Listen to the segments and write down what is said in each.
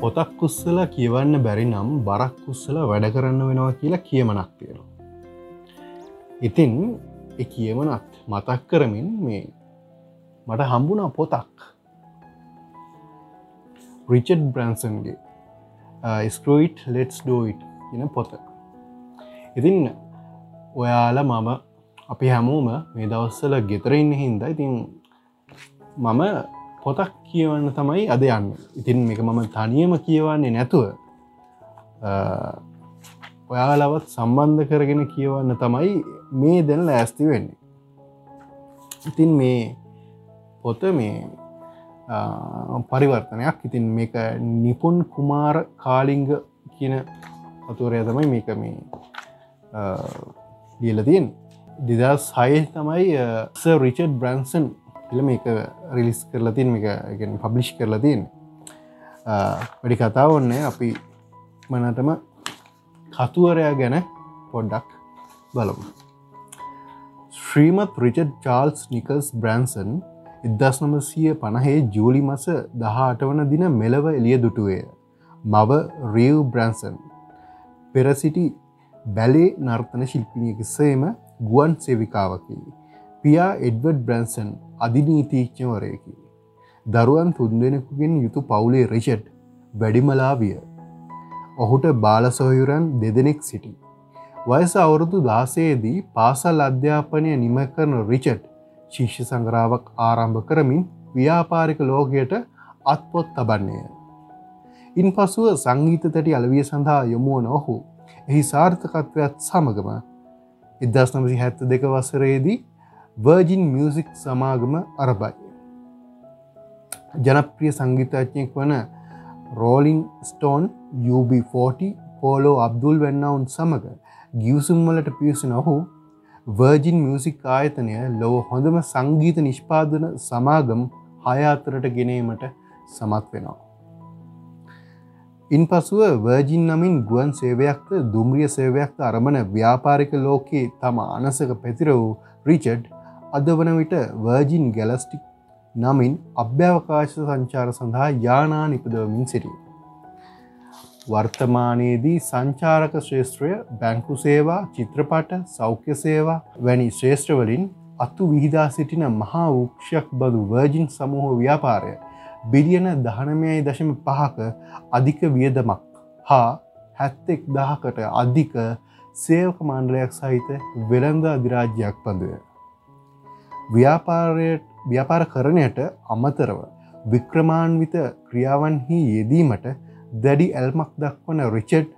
පොතක් කුස්සල කියවන්න බැරි නම් බරක් කුස්සල වැඩ කරන්න වෙනවා කියලා කියමනක් තියෙනවා. ඉතින් එ කියමනත් මතක් කරමින් මේ මට හම්බුණා පොතක් රිචඩ් බ්‍රන්සන්ගේ ස්කෝයිට් ලෙටස් ඩෝයිට් කියන පොත ඉතින් ඔයාල මම අපි හැමෝම මේ දවස්සල ගෙතරඉන්න හින්ද ඉතින් මම පොතක් කියවන්න තමයි අද යන්න. ඉතින් මේක මම තනියම කියවන්නේ නැතුව ඔයාලවත් සම්බන්ධ කරගෙන කියවන්න තමයි මේ දෙන ලෑස්ති වෙන්නේ. ඉතින් මේ පොත මේ පරිවර්තනයක්. ඉතින් මේක නිපුන් කුමාර කාලිංග කියන අතුරය තමයි මේක මේ ලියල තියෙන් දෙදස් හය තමයි ස රිචඩ් බ්‍රන්සන් එල මේක රිලිස් කරලා තින් එක පබ්ලිෂ් කරලා තියෙන්. වැඩි කතාව ඔන්නේ අපි මනටම කතුවරයා ගැන පොඩ්ඩක් බලමු. ශ්‍රීමත් රිචඩ් චාල්ස් නිකල්ස් බ්‍රන්සන් ඉදස් නමසය පණහේ ජූලි මස දහට වන දින මෙලව එළිය දුටුවය මව රියව් බ්‍රන්සන්. පෙරසිටි බැලේ නර්තන ශිල්පිනියකිසේම ගුවන් සේවිකාවකි. පියා එඩ්වඩ් බ්‍රන්සන් අධිනීතිීච්ඥවරයකි. දරුවන් තුන්දෙනෙකුගෙන් යුතු පවුලේ රිෂට් වැඩිමලාවිය. ඔහුට බාලසොහයුරන් දෙදෙනෙක් සිටි. වයස අවුරුදු දාසේදී පාසල් අධ්‍යාපනය නිම කරන රිචට් ශිෂ්‍ය සංග්‍රාවක් ආරම්භ කරමින් ව්‍යාපාරික ලෝකයට අත්පොත් තබන්නේය. ඉන් පසුව සංගීත තැටි අලවිය සඳහා යොමුවන ඔහු එහි සාර්ථකත්වයක් සමගම ඉදස් නමසි හැත්ත දෙක වසරේදී වර්ජින් මියසික් සමාගම අරබයි. ජනප්‍රිය සංගීතඥයෙක් වන Rolling Stone UB40 Paula Abdul වෙන්නවුන් සමඟ ගියවසුම්වලට පියසන ඔහු වර්ජින් මියසික් ආයතනය ලොව හොඳම සංගීත නිෂ්පාදන සමාගම් හයාතරට ගෙනීමට සමත් වෙනවා. ඉන් පසුව වර්ජින් නමින් ගුවන් සේවයක්ත දුම්රිය සේවයක්ත අරමණ ව්‍යාපාරික ලෝකයේ තම අනසක පැතිර වූ රිචඩ් අද වන විට වර්ජින් ගැලස්ටික් නමින් අභ්‍යවකාශ සංචාර සඳහා යානා නිපදවමින් සිටිය. වර්තමානයේදී සංචාරක ශ්‍රේෂත්‍රය බැංකු සේවා චිත්‍රපට සෞඛ්‍ය සේවා වැනි ශ්‍රේෂ්ඨවලින් අත්තු විහිදා සිටින මහා වක්ෂයක් බදු වර්ජින් සමූහ ව්‍යාපාරය බිලියන දහනමයයි දශම පහක අධික වියදමක් හා හැත්තෙක් දහකට අධික සේවක මණ්ඩලයක් සහිත වෙළඳ අධිරාජ්‍යයක් පඳුව. ව්‍යාපාරයට ව්‍යාපාර කරණයට අමතරව වික්‍රමාන්විත ක්‍රියාවන්හි යෙදීමට දැඩි ඇල්මක් දක්වන රිචඩ්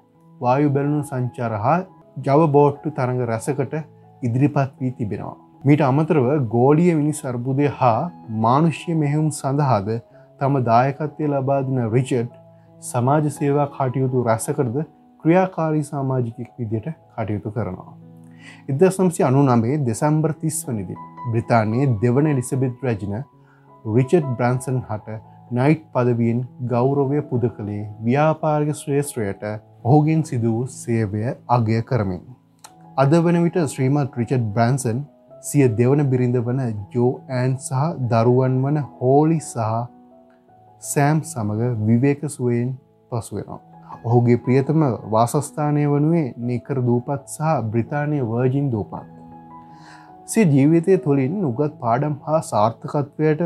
වායු බැලුණු සංචාර හා ජව බෝට්ටු තරඟ රැසකට ඉදිරිපත් වී තිබෙනවා. මීට අමතරව ගෝලිය මිනිස් අර්බුදය හා මානුෂ්‍ය මෙහෙවුම් සඳහාද තම දායකත්වය ලබාදින රිචඩ් සමාජ සේවා කටයුතු රැසකරද ක්‍රියාකාරී සාමාජිකෙක් විදියට කටයුතු කරනවා. ඉදසම්සි අනු නමේ දෙසම්බර් තිස් වනිදි බ්‍රතානයේ දෙවන එලිසබෙත් රජන රිචඩ් බ්‍රන්සන් හට නයිට් පදවියෙන් ගෞරවය පුද කළේ ව්‍යාපාර්ග ශ්‍රේෂත්‍රයට ඔහුගෙන් සිදු වූ සේවය අගය කරමින්. අද වන විට ශ්‍රීමත් රිචඩ් බ්‍රන්සන් සිය දෙවන බිරිඳ වන ජෝ ඇන් සහ දරුවන් වන හෝලි සහ සෑම් සමඟ විවේක සුවයෙන් පසුවෙනවා. ඔහුගේ ප්‍රියතම වාසස්ථානය වනුවේ නිකර දූපත් සහ බ්‍රතානය වර්ජින් දූපත්. සිය ජීවිතය තුළින් උගත් පාඩම් හා සාර්ථකත්වයට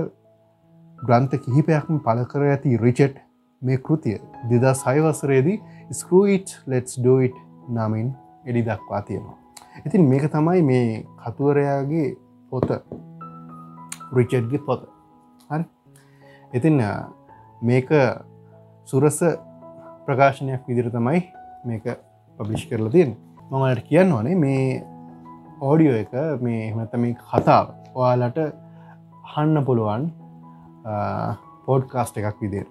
ග්‍රන්ථ කිහිපයක්ම පල කර ඇති රිචට් මේ කෘතිය දෙදා සයිවසරේදී ස්කරයිට් ලෙටස් ඩෝයිට් නමින් එඩි දක්වා තියෙනවා. ඉතින් මේක තමයි මේ කතුවරයාගේ පොත රිචඩ්ගේ පොත හරි ඉතින් මේක සුරස ප්‍රකාශනයක් විදිර තමයි මේක පබ්ලිෂ් කරලා තියෙන් මමට කියන්න ඕනේ මේ ඕඩියෝ එක මේ එමත මේ කතාව ඔයාලට හන්න පුළුවන් පෝඩ්කාස්ට එකක් විදිර.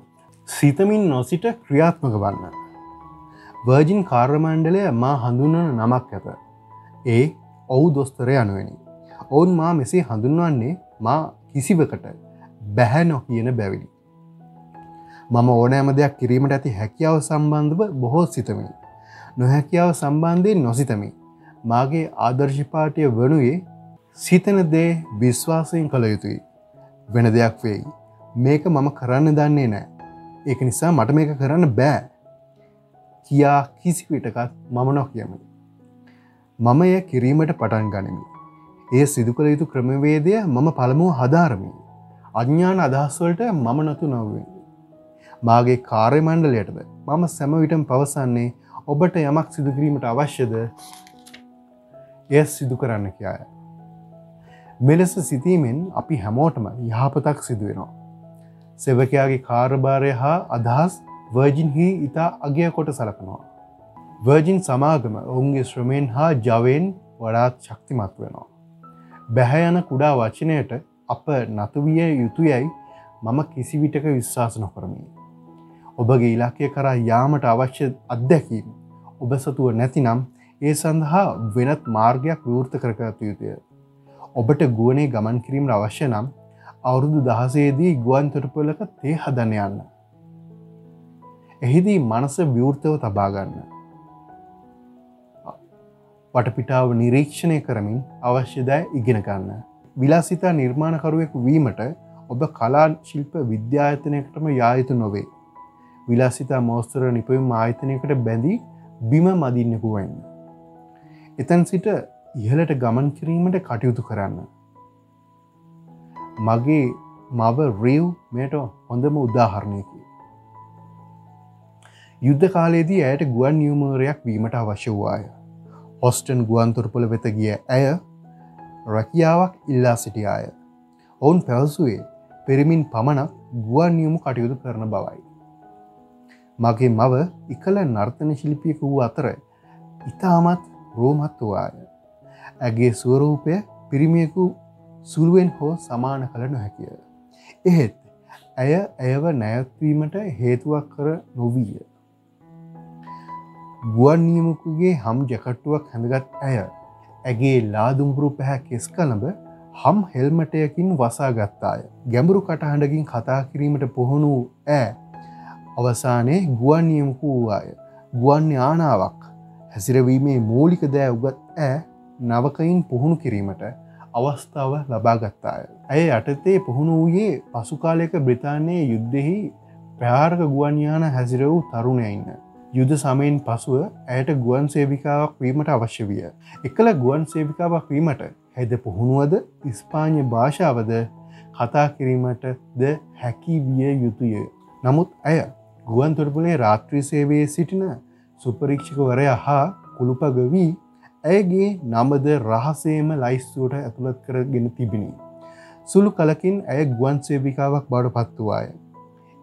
සිතමින් නොසිට ක්‍රියාත්මක වන්න. වර්ජින් කාර්මණ්ඩලය මා හඳුන්නන නමක් ඇත. ඒ ඔවු දොස්තරය අනුවනි. ඔවුන් මා මෙසේ හඳුන්වන්නේ මා කිසිවකට බැහැ නො කියන බැවිලි. මම ඕනෑම දෙයක් කිරීමට ඇති හැකියාව සම්බන්ධව බොහෝ සිතමි. නොහැකියාව සම්බන්ධයෙන් නොසිතමි. මාගේ ආදර්ශපාටය වනුයේ සිතන දේ විශ්වාසයෙන් කළ යුතුයි. වෙන දෙයක් වෙයි. මේක මම කරන්න දන්නේ නෑ ඒක නිසා මට මේක කරන්න බෑ කියා කිසිවිටකත් මම නො කියමි. මම එය කිරීමට පටන් ගනිමි. ඒ සිදු කළ යුතු ක්‍රමවේදය මම පළමුුව හදාරමි. අඥ්ඥාන අදහස්වලට මම නතු නොවේ. මාගේ කාර්යමණ්ඩලයටද මම සැමවිටම් පවසන්නේ ඔබට යමක් සිදුකිරීමට අවශ්‍යද එය සිදු කරන්න කියය. මෙලෙස සිතීමෙන් අපි හැමෝටම යහපතක් සිදුවෙනවා. සෙවකයාගේ කාර්භාරය හා අදහස් වර්ජින්හි ඉතා අගය කොට සලකනවා. වර්ජින් සමාගම ඔවුන්ගේ ශ්‍රමයෙන් හා ජවයෙන් වඩාත් ශක්තිමත් වෙනවා. බැහැයන කුඩා වචනයට අප නතුවිය යුතුයයි මම කිසිවිටක විශ්වාස නොකරමි. ඔබගේ ඉලක්කය කරා යාමට අවශ්‍ය අත්දැකීම ඔබ සතුව නැතිනම් ඒ සඳහා වෙනත් මාර්ගයක් විවෘත කරකතු යුතුය. ඔබට ගුවනේ ගමන් කිරීම අවශ්‍ය නම් අවුරුදු දහසේදී ගුවන් තොටපොලක තේ හදන යන්න. එහිදී මනස විවෘතව තබාගන්න. වටපිටාව නිරීක්ෂණය කරමින් අවශ්‍යදෑ ඉගෙන ගන්න. විලාසිතා නිර්මාණකරුවෙකු වීමට ඔබ කලා ශිල්ප විද්‍යායතනයකටම යායුතු නොවේ. විලාසිතා මෝස්තර නිපයුම් ආයතනයකට බැඳී බිම මදින්නෙකු වෙන්න. එතැන් සිට ඉහලට ගමන් කිරීමට කටයුතු කරන්න. මගේ මව රීව් මේට හොඳම උදාහරණයකි. යුද්ධ කාලයේදී ඇයට ගුවන් නියමරයක් වීමට අවශ්‍ය වූවාය. හොස්ටන් ගුවන්තුරපොළ වෙත ගිය ඇය රැකියාවක් ඉල්ලා සිටියාය. ඔවුන් පැවසුවේ පෙරමින් පමණක් ගුවන් නියමු කටයුතු කරන බවයි. මගේ මව එකල නර්තන ශිල්පියක වූ අතර ඉතාමත් රෝමත් වූවාය. ඇගේ ස්වරූපය පිරිමියකු සුළුවෙන් හෝ සමාන කළ නොහැකිය. එහෙත් ඇය ඇයව නැයත්වීමට හේතුවක් කර නොවීය. ගුවන් නියමකුගේ හම් ජකට්ටුවක් හැඳගත් ඇය ඇගේ ලාදුම්පුරු පැහැ කෙස් කළඹ හම් හෙල්මටයකින් වසා ගත්තාය. ගැඹුරු කටහඬකින් කතා කිරීමට පොහොණු ඇ අවසානයේ ගුවන් නියමකු වූවාය. ගුවන් යානාවක් හැසිරවීමේ මූලික දෑ උගත් ඇ නවකයින් පුහුණු කිරීමට අවස්ථාව ලබාගත්තාය. ඇය යටතේ පුහුණු වූයේ පසුකාලයක බ්‍රතාානයේ යුද්ධෙහි ප්‍රාර්ක ගුවන්යාන හැසිර වූ තරුණයඉන්න. යුද සමයෙන් පසුව ඇයට ගුවන් සේවිකාවක් වීමට අවශ්‍ය විය. එකල ගුවන් සේවිකාවක් වීමට හැද පුහුණුවද ඉස්පාඥ භාෂාවද කතා කිරීමට ද හැකි විය යුතුය. නමුත් ඇය ගුවන් තොරපුලේ රාත්‍රී සේවයේ සිටින සුපරීක්ෂකවරය හා කුළුපගවී ඇයගේ නමද රහසේම ලයිස්තුවට ඇතුළත් කරගෙන තිබිණි. සුළු කලකින් ඇය ගුවන් සේවිකාවක් බවට පත්තුවාය.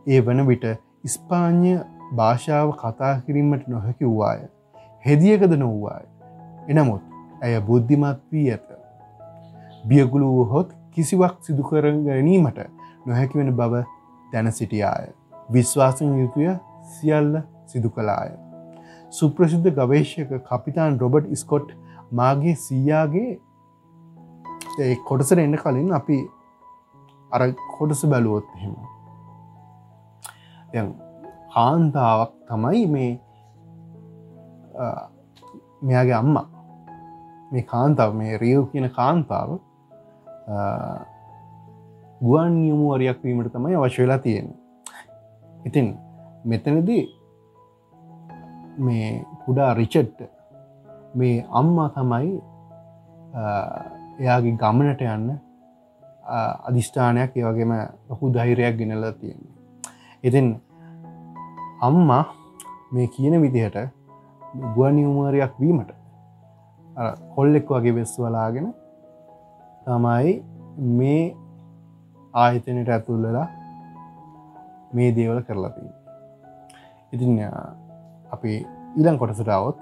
ඒ වන විට ඉස්පාඥ භාෂාව කතා කිරීමට නොහැකි වූවාය. හෙදියකද නොව්වාය. එනමුත් ඇය බුද්ධිමත් වී ඇත. බියගුළු වහොත් කිසිවක් සිදුකර ගැනීමට නොහැකි වෙන බව දැන සිටියාය. විශ්වාසන යුතුය සියල්ල සිදු කලාය. සුප්‍රසිද්ධ ගවේශයක කපිතාන් රොබට් ස්කොට් මාගේ සීයාගේ කොටසර එන්න කලින් අපි අර කොටස බැලුවොත් එහෙම. ය කාන්තාවක් තමයි මේ මෙයාගේ අම්මා. මේ කාන්තාව මේ රියව් කියන කාන්තාව ගුවන් නියමුවරයක් වීමට තමයි අවශ්‍ය වෙලා තියෙන ඉතින් මෙතනදී මේ කුඩා රිචට්ට මේ අම්මා තමයි එයාගේ ගමනට යන්න අධිෂ්ඨානයක් ඒවගේම ලොකු ධෛරයක් ගෙනලා තියෙන්නේ. ඉතින් අම්මා මේ කියන විදිහට ගුවනියුමරයක් වීමට කොල්ලෙක් වගේ වෙස්වලාගෙන තමයි මේ ආයතනයට ඇතුල්ලලා මේ දේවල කරලා තිය. ඉතින් අපි ඊළං කොටසටාවත්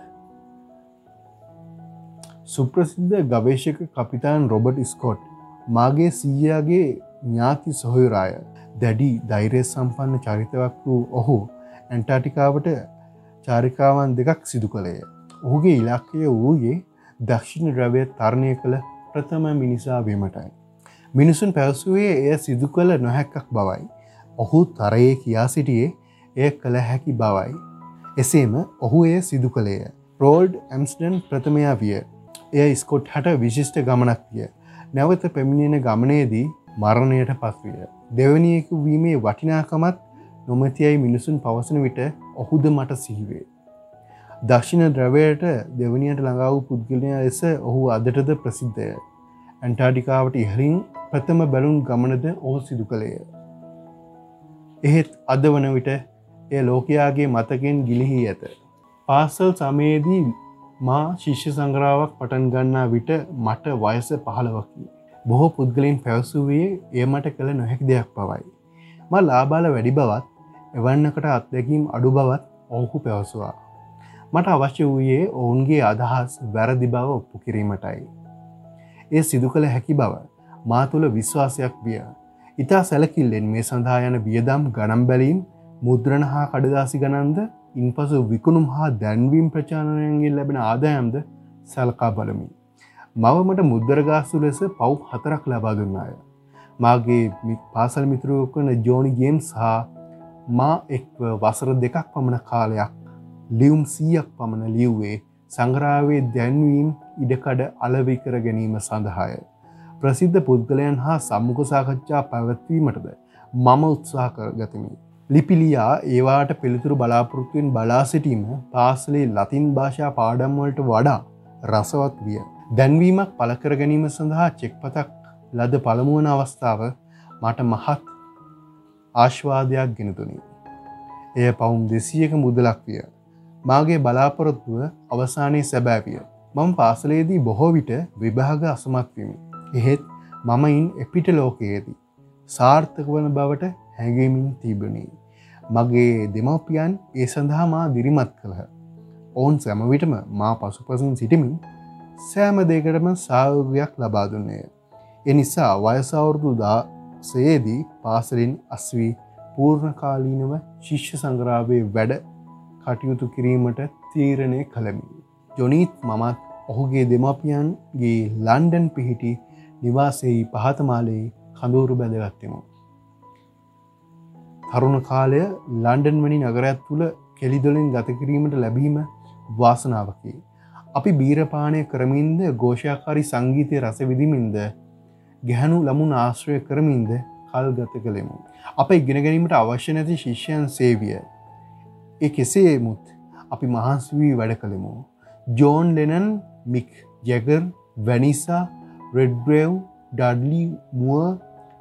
සුප්‍රසිද්ධ ගවේශක කපිතාන් රොබට් ස්කෝට් මාගේ සීයාගේ ඥාති සොහයුරාය දැඩි දෛරය සම්පන්න චරිතවක් වූ ඔහු ඇන්ටාටිකාවට චාරිකාවන් දෙකක් සිදු කළේය. ඔහුගේ ඉලක්කය වූයේ දක්ෂිණ ද්‍රවය තරණය කළ ප්‍රථම මිනිසා වීමටයි. මිනිසුන් පැවසුවේ එය සිදු කළ නොහැක්කක් බවයි. ඔහු තරයේ කියා සිටියේ එය කළ හැකි බවයි. එසේම ඔහු එය සිදු කළේය. රෝල්ඩ් ඇම්ස්ඩන් ප්‍රථමයා විය. එය ස්කොට් හට විශිෂ්ට ගමනක් විය. නැවත පැමිණෙන ගමනේදී මරණයට පස්විය. දෙවනියෙකු වීමේ වටිනාකමත් නොමතියයි මිනිසුන් පවසන විට ඔහුද මට සිහිවේ. දක්ෂිණ ද්‍රවයට දෙවනියට ළඟාව පුද්ගලය ලෙස ඔහු අදටද ප්‍රසිද්ධය. ඇන්ටාඩිකාවට ඉහලින් ප්‍රථම බැලුම් ගමනද ඔහු සිදු කළේය. එහෙත් අද වන විට එය ලෝකයාගේ මතකෙන් ගිලිහි ඇත. පාසල් සමයේදී මා ශිෂ්‍ය සංග්‍රාවක් පටන් ගන්නා විට මට වයස පහළවකි. බොහෝ පුද්ගලින් පැවසුවේ ඒ මට කළ නොහැකි දෙයක් පවයි. ම ලාබාල වැඩි බවත් එවන්නකට අත්දැකීම් අඩු බවත් ඔහු පැවසවා. මට අවශ්‍ය වූයේ ඔවුන්ගේ අදහස් වැරදි බව ඔප්පු කිරීමටයි. ඒ සිදු කළ හැකි බව මා තුළ විශ්වාසයක් විය. ඉතා සැලකිල්ලෙන් මේ සඳහා යන වියදම් ගනම් බැලීම් මුද්‍රණ හා කඩදාසි ගනන්ද ඉන් පසු විකුණුම් හා දැන්වීම් ප්‍රචාණයන්ගෙන් ලැබෙන ආදායම්ද සැලකා බලමි. මවමට මුද්දරගාසු ලෙස පව් හතරක් ලබා දුන්නාය. මාගේ පාසල් මිතුරුවක් වන ජෝනි ගේම්ස් හා මා එක්ව වසර දෙකක් පමණ කාලයක් ලියුම් සීයක් පමණ ලියව්වේ සංග්‍රාවේ දැන්වීම් ඉඩකඩ අලවිකර ගැනීම සඳහාය. ප්‍රසිද්ධ පුද්ගලයන් හා සම්මුඛ සාකච්ඡා පැවැත්වීමටද මම උත්සාහ කර ගතමි. ලිපිලියා ඒවාට පිළිතුරු බලාපොරොත්තුවෙන් බලා සිටීම පාසලේ ලතින් භාෂා පාඩම්වලට වඩා රසවත් විය. දැන්වීමක් පලකර ගැනීම සඳහා චෙක්පතක් ලද පළමුුවන අවස්ථාව මට මහත් ආශ්වාදයක් ගෙනතුනි. එය පවුම් දෙසියක මුදලක් විය. මාගේ බලාපොරොත්තුව අවසානයේ සැබෑවිය. මම පාසලේදී බොහෝ විට විභාග අසමත්වමි. එහෙත් මමයින් එපිට ලෝකයේදී. සාර්ථක වන බවට හැඟමින් තිබුණේ. මගේ දෙමවපියන් ඒ සඳහා මා දිරිමත් කළහ. ඔවුන් සැමවිටම මා පසුපසින් සිටිමින් සෑම දෙකටම සාවගයක් ලබා දුන්නේය. එනිසා වයසවුරුදු දාසයේදී පාසලින් අස්වී පූර්ණකාලීනව ශිෂ්‍ය සංග්‍රාවේ වැඩ කටයුතු කිරීමට තීරණය කළමි. ජොනීත් මමත් ඔහුගේ දෙමපියන්ගේ ලන්ඩන් පිහිටි නිවාසෙහි පහතමාලයේ කඳුරු බැඳගත්තෙමු. තරුණ කාලය ලන්ඩන් වනි නගරත් තුළ කෙලිදොලින් ගතකිරීමට ලැබීම වාසනාවකි. අපි බීරපානය කරමින්ද ගෝෂයකාරි සංගීතය රස විදිමින්ද ගැහැනු ළමුන් ආශ්‍රය කරමින්ද කල් ගත කළෙමු. අප ඉගෙන ගැනීමට අවශ්‍ය නැති ශිෂ්‍යයන් සේවිය. ඒ කෙසේ මුත් අපි මහන්සවී වැඩ කළෙමු. ජෝන් ලෙනන් මික් ජැගර් වැනිසා රෙඩ්බ්‍රව් ඩඩලි මුව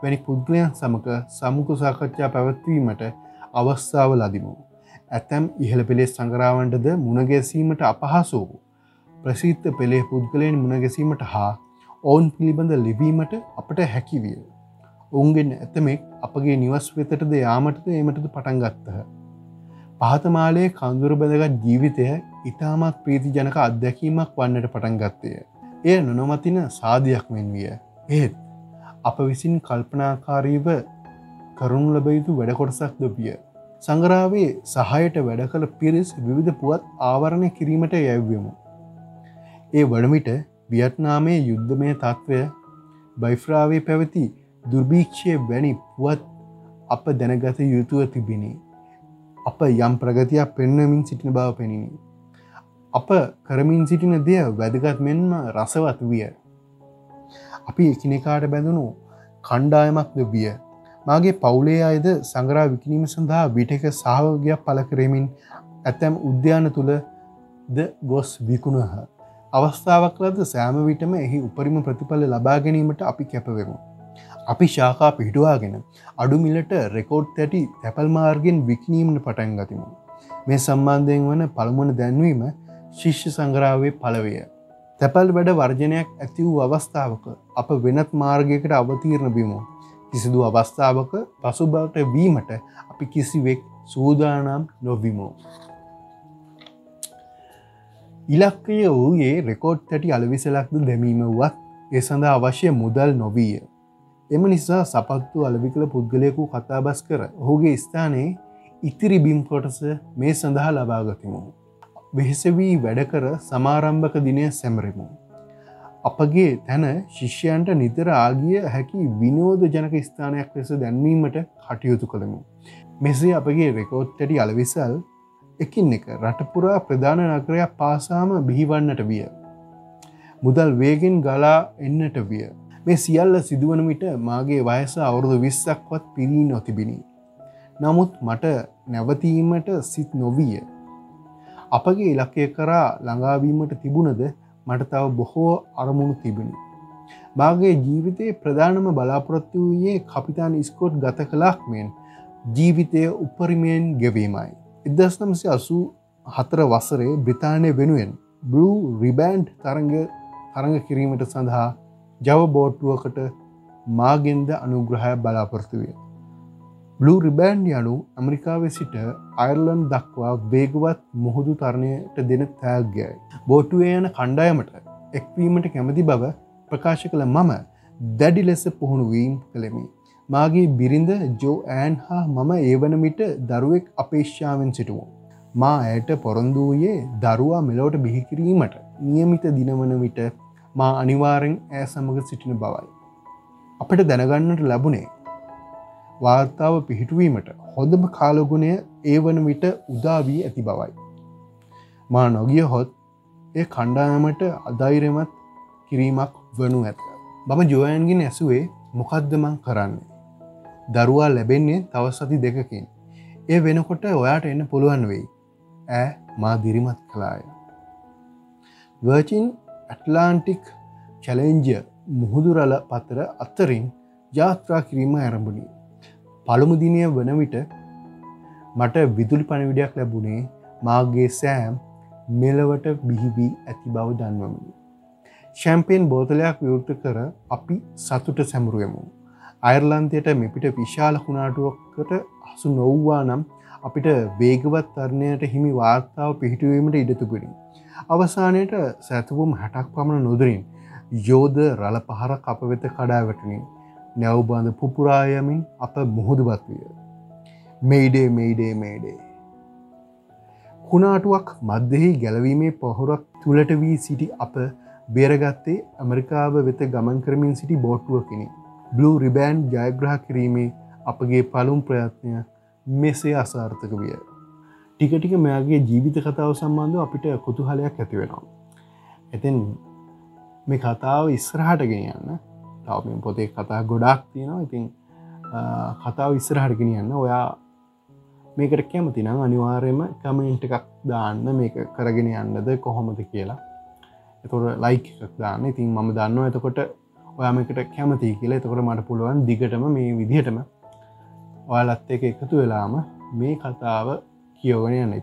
වැනි පුද්ගලයන් සමක සමුක සාකච්ඡා පැවැත්වීමට අවස්ථාව ලදිමු. ඇතැම් ඉහළ පෙළේ සංගරාවන්ටද මුණගැසීමට අපහසු වූ. ප්‍රසිද්ධ පෙළේ පුද්ගලයෙන් මුණගැසීමට හා ඔවුන් පිළිබඳ ලිවීමට අපට හැකිවිය. ඔවුන්ගෙන් ඇතමෙක් අපගේ නිවස් වෙතටද යාමටද ඒමටද පටන්ගත්තහ. පහතමාලයේ කඳුරු බැදගත් ජීවිතය ඉතාමත් ප්‍රීති ජනක අත්දැකීමක් වන්නට පටන්ගත්තය. එය නොනොමතින සාධයක් මෙන් විය. ඒත් අප විසින් කල්පනාකාරීව කරුණු ලබයුතු වැඩකොටසක් දොපිය. සංගරාවේ සහයට වැඩ කළ පිරිස් විවිධ පුවත් ආවරණය කිරීමට යැව්වමු. ඒ වඩමිට වියට්නාමේ යුද්ධමය තත්ත්වය බයිෆ්‍රාවේ පැවති දුර්භීක්ෂය වැනි පුවත් අප දැනගත යුතුව තිබිණි. අප යම් ප්‍රගතියක් පෙන්වමින් සිටින බව පෙනිනි. අප කරමින් සිටින දෙය වැදගත් මෙන්ම රසවත් විය. අපි එකිනෙකාට බැඳුණු කණ්ඩායමක් විය. මාගේ පවුලේ අයද සංගරා විකිනීම සඳහා විටක සාහෝගයක් පල කරමින් ඇතැම් උද්‍යාන තුළ ද ගොස් විකුණහ. අවස්ථාවක් ලද සෑම විටම එහි උපරිම ප්‍රතිඵල ලබා ගැනීමට අපි කැපවෙමු. අපි ශාකා පිහිටුවාගෙන අඩුමිලට රෙකෝඩ් තැටි තැපල් මාර්ගෙන් වික්නීමට පටන් ගතිමු. මේ සම්බන්ධයෙන් වන පළමුණ දැන්වීම ශිෂ්‍ය සංග්‍රාවේ පලවය. තැපල් වැඩ වර්ජනයක් ඇති වූ අවස්ථාවක අප වෙනත් මාර්ගයකට අවතීරණ බිමු. කිසිදු අවස්ථාවක පසුබට වීමට අපි කිසිවෙක් සූදානම් නොවිමෝ. ඉලක්කය වූයේ රෙකෝඩ් තැටි අලවිසලක්ද දැමීම වත් ඒ සඳහා අවශ්‍ය මුදල් නොවීය. එම නිසා සපත්තු අලවිකළ පුද්ගලයකු කතාබස් කර ඔහුගේ ස්ථානයේ ඉතිරි බිම් කොටස මේ සඳහා ලබාගතිමු. වෙහෙසවී වැඩකර සමාරම්භක දිනය සැමරෙමු. අපගේ තැන ශිෂ්‍යයන්ට නිතර ආගිය හැකි විනෝද ජනක ස්ථානයක් ලෙස දැන්වීමට කටයුතු කළමු. මෙසේ අපගේ රෙකෝඩ්ටටි අලවිසල් එකින් එක රටපුරා ප්‍රධාන නගරයක් පාසාම බිහිවන්නට විය. මුදල් වේගෙන් ගලා එන්නට විය. මේ සියල්ල සිදුවන විට මාගේ වයස අවුරුදු විස්සක්වත් පිරී නොතිබිණි. නමුත් මට නැවතීමට සිත් නොවිය අපගේ ඉලක්කය කරා ළඟාවීමට තිබුණද මට තව බොහෝ අරමුණු තිබුණි බාගේ ජීවිතයේ ප්‍රධානම බලාපොරොත්තු වූයේ කපිතාන් ස්කෝට් ගත කලාක් මෙන් ජීවිතය උපරිමයෙන් ගෙවීමයි. එදස් නමසි අසු හතර වසරේ බ්‍රතාානය වෙනුවෙන් බ්ලූ රිබෑන්ඩ් තරග තරඟ කිරීමට සඳහා ජව බෝට්ටුවකට මාගෙන්ද අනුග්‍රහය බලාපොරතුවිය. බ්ලූ රිබෑන්ඩ් යනු ඇමරිකාවේ සිට අයර්ලන් දක්වා වේගවත් මුහුදු තරණයට දෙන තෑග්‍යයි. බෝට්ටුවේ යන කණ්ඩායමට එක්වීමට කැමති බව ප්‍රකාශ කළ මම දැඩි ලෙස පුහුණුවීම් කළෙමි. මාගේ බිරිඳ ජෝ ඇන් හා මම ඒවනමිට දරුවෙක් අපේක්ෂාවෙන් සිටුවෝ. මා ඇයට පොරොන්දූයේ දරුවා මෙලෝට බිහිකිරීමට නියමිත දිනවන විට මා අනිවාරෙන් ඇය සමඟ සිටින බවයි. අපට දැනගන්නට ලැබුණේ වාර්තාව පිහිටුවීමට හොඳම කාලගුණය ඒ වන විට උදාවී ඇති බවයි. මා නොගිය හොත් ඒ කණ්ඩායමට අධෛරමත් කිරීමක් වනු ඇත. බම ජෝයන්ගෙන් ඇසුවේ මොකක්දමං කරන්නේ. දරුවා ලැබෙන්නේ තව සති දෙකකින්. ඒ වෙනකොට ඔයාට එන්න පුළුවන් වෙයි. ඇ මා දිරිමත් කලාය. වර්චින් ඇටලාන්ටික් චැලෙන්ජ මුහුදුරල පතර අත්තරින් ජාත්‍රා කිරීම ඇරඹුණි. පළමුදිනය වන විට මට විදුලි පණවිඩයක් ලැබුණේ මාගේ සෑම් මෙලවට බිහිවී ඇති බව දන්වමිනි. ශැම්පෙන් බෝතලයක් විවෘත කර අපි සතුට සැමුරුවමු. අයර්ලන්තයට මෙපිට විශාල හුණාටුවකට හසු නොව්වා නම් අපිට වේගවත් තරණයට හිමි වාර්තාව පිහිටුවීමට ඉඩතුපිරි. අවසානයට සැතවුම් හැටක් පමණ නොදරින් යෝධ රල පහර අප වෙත කඩාවැටනින් නැව්බාඳ පුපුරායමින් අප මුහුදුබත් විය. මෙයිඩේ මෙයිඩේ මේඩේ. කුණාටුවක් මධ්‍යෙහි ගැලවීමේ පොහොරක් තුළට වී සිටි අප බේරගත්තේ ඇමරිකාව වෙත ගමන් කරමින් සිටි බෝට්ටුවකිනි. බ්ලූ රිබෑන්් ජයග්‍රහ කිරීමේ අපගේ පලුම් ප්‍රයත්නය මෙසේ අසාර්ථක විය. ටිකටික මෙයාගේ ජීවිත කතාව සම්බන්ධ අපිට කුතුහලයක් ඇතිවෙනවා. එතින් මේ කතාව ඉස්සරහට ගෙන යන්න තවම පොතේ කතා ගොඩක් තියෙනවා. ඉතින් කතාව ඉස්සරහට ගෙන යන්න ඔයා මේකට කැමතිනම් අනිවාර්යම කමෙන්ට් එකක් දාන්න මේක කරගෙන යන්නද කොහොමද කියලා. එතොට ලයික් එකක් දාන්න. ඉතින් මම දන්නවා එතකොට ඔයාමකට කැමති කියලා. එතකොට මට පුළුවන් දිගටම මේ විදිහටම ඔයාලත් එක එකතු වෙලාම මේ කතාව කියෝගෙන යන්න